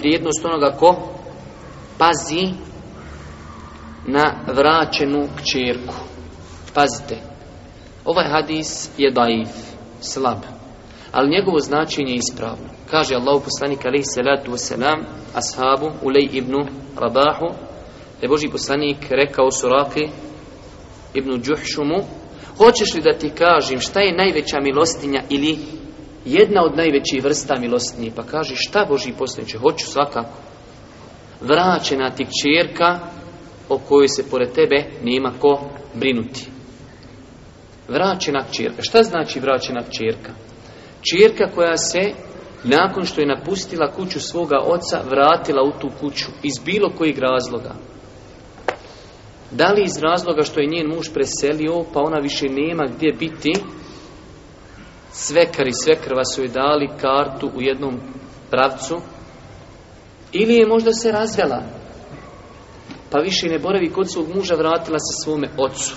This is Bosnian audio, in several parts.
vrijednost onoga ko pazi na vraćenu kćerku. Pazite, ovaj hadis je daif, slab, ali njegovo značenje je ispravno. Kaže Allah poslanik alaih salatu wasalam ashabu Ulej ibn Rabahu da je Boži poslanik rekao surake ibn Đuhšumu hoćeš li da ti kažem šta je najveća milostinja ili jedna od najvećih vrsta milostnije, pa kaže šta Boži poslaniče, hoću svakako. Vraćena ti kćerka o kojoj se pored tebe nema ko brinuti. Vraćena kćerka. Šta znači vraćena kćerka? čerka koja se nakon što je napustila kuću svoga oca, vratila u tu kuću iz bilo kojeg razloga. Da li iz razloga što je njen muž preselio, pa ona više nema gdje biti, svekar i svekrva su joj dali kartu u jednom pravcu ili je možda se razvela pa više ne boravi kod svog muža vratila se svome ocu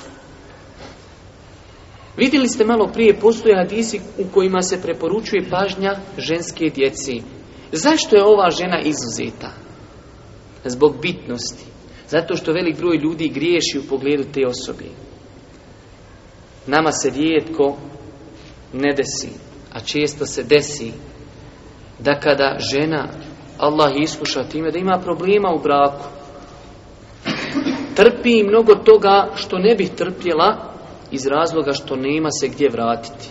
Vidjeli ste malo prije, postoje hadisi u kojima se preporučuje pažnja ženske djeci. Zašto je ova žena izuzeta? Zbog bitnosti. Zato što velik broj ljudi griješi u pogledu te osobe. Nama se rijetko ne desi, a često se desi da kada žena Allah iskuša time da ima problema u braku, trpi mnogo toga što ne bi trpjela iz razloga što nema se gdje vratiti.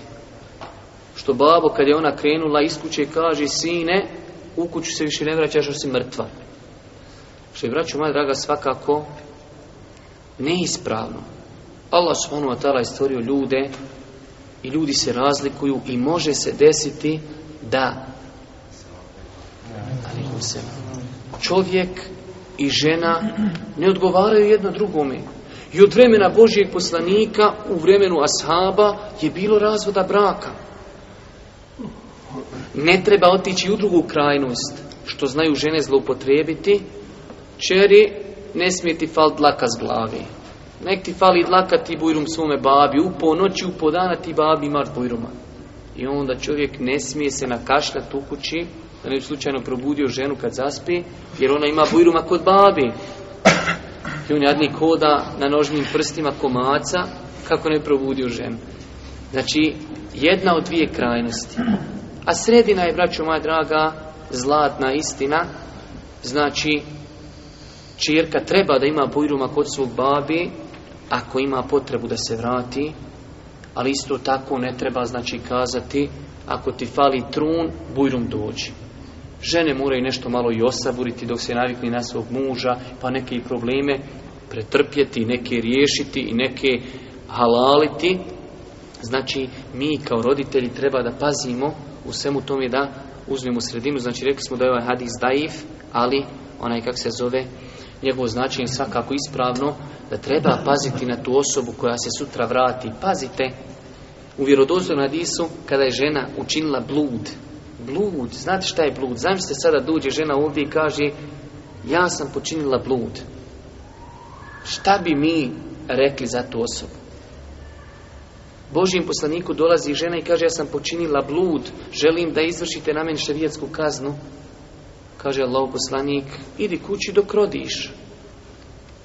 Što babo kad je ona krenula iz kuće kaže sine, u kuću se više ne vraćaš jer si mrtva. Što je vraću, moja draga svakako neispravno. Allah s.a. je stvorio ljude i ljudi se razlikuju i može se desiti da čovjek i žena ne odgovaraju jedno drugome. I od vremena Božijeg poslanika u vremenu ashaba je bilo razvoda braka. Ne treba otići u drugu krajnost, što znaju žene zloupotrijebiti. Čeri, ne smijeti falt fal dlaka s glavi. Nek ti fali dlaka ti bujrum svome babi, u po noći, u po dana ti babi mar bujruma. I onda čovjek ne smije se nakašljati u kući, da ne bi slučajno probudio ženu kad zaspi, jer ona ima bujruma kod babi. I on jadni hoda na nožnim prstima komaca, kako ne bi probudio ženu. Znači, jedna od dvije krajnosti. A sredina je, braćo moja draga, zlatna istina, znači, čirka treba da ima bujruma kod svog babi, ako ima potrebu da se vrati, ali isto tako ne treba znači kazati ako ti fali trun, bujrum dođi. Žene moraju nešto malo i osaburiti dok se navikni na svog muža, pa neke i probleme pretrpjeti, neke riješiti i neke halaliti. Znači, mi kao roditelji treba da pazimo u svemu tome da uzmemo sredinu. Znači, rekli smo da je ovaj hadis daif, ali onaj kak se zove njegovo značenje svakako ispravno, da treba paziti na tu osobu koja se sutra vrati. Pazite, u na disu kada je žena učinila blud, blud, znate šta je blud? Zamislite sada dođe žena ovdje i kaže, ja sam počinila blud. Šta bi mi rekli za tu osobu? Božijem poslaniku dolazi žena i kaže, ja sam počinila blud, želim da izvršite na meni ševijetsku kaznu. Kaže Allah poslanik, idi kući dok rodiš.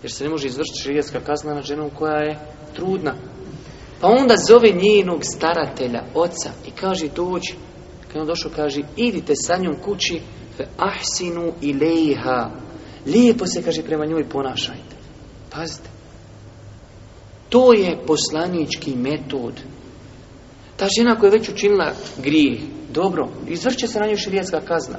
Jer se ne može izvršiti širijetska kazna na ženom koja je trudna. Pa onda zove njenog staratelja, oca, i kaže dođi. Kad on došao, kaže, idite sa njom kući, fe ahsinu i Lijepo se, kaže, prema njoj ponašajte. Pazite. To je poslanički metod. Ta žena koja je već učinila grijeh, dobro, izvrće se na njoj širijetska kazna.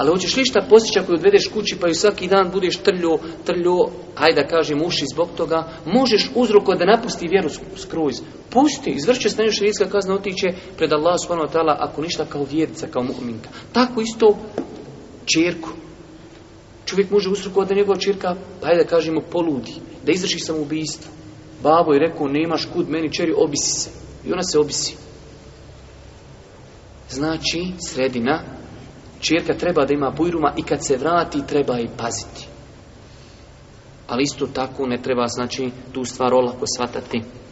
Ali hoćeš li šta postići ako odvedeš kući pa ju svaki dan budeš trljo, trljo, hajde da kažem uši zbog toga, možeš uzrokovati da napusti vjeru skroz. Pusti, izvršće se najviše rijska kazna, otiće pred Allah subhanahu ako ništa kao vjernica, kao mu'minka. Tako isto čerku. Čovjek može uzrokovati da njegova čerka, pa hajde da kažemo, poludi, da izvrši samoubistvo. Babo je rekao, nemaš kud meni čeri, obisi se. I ona se obisi. Znači, sredina Čirka treba da ima bujruma i kad se vrati treba i paziti. Ali isto tako ne treba znači tu stvar olako shvatati.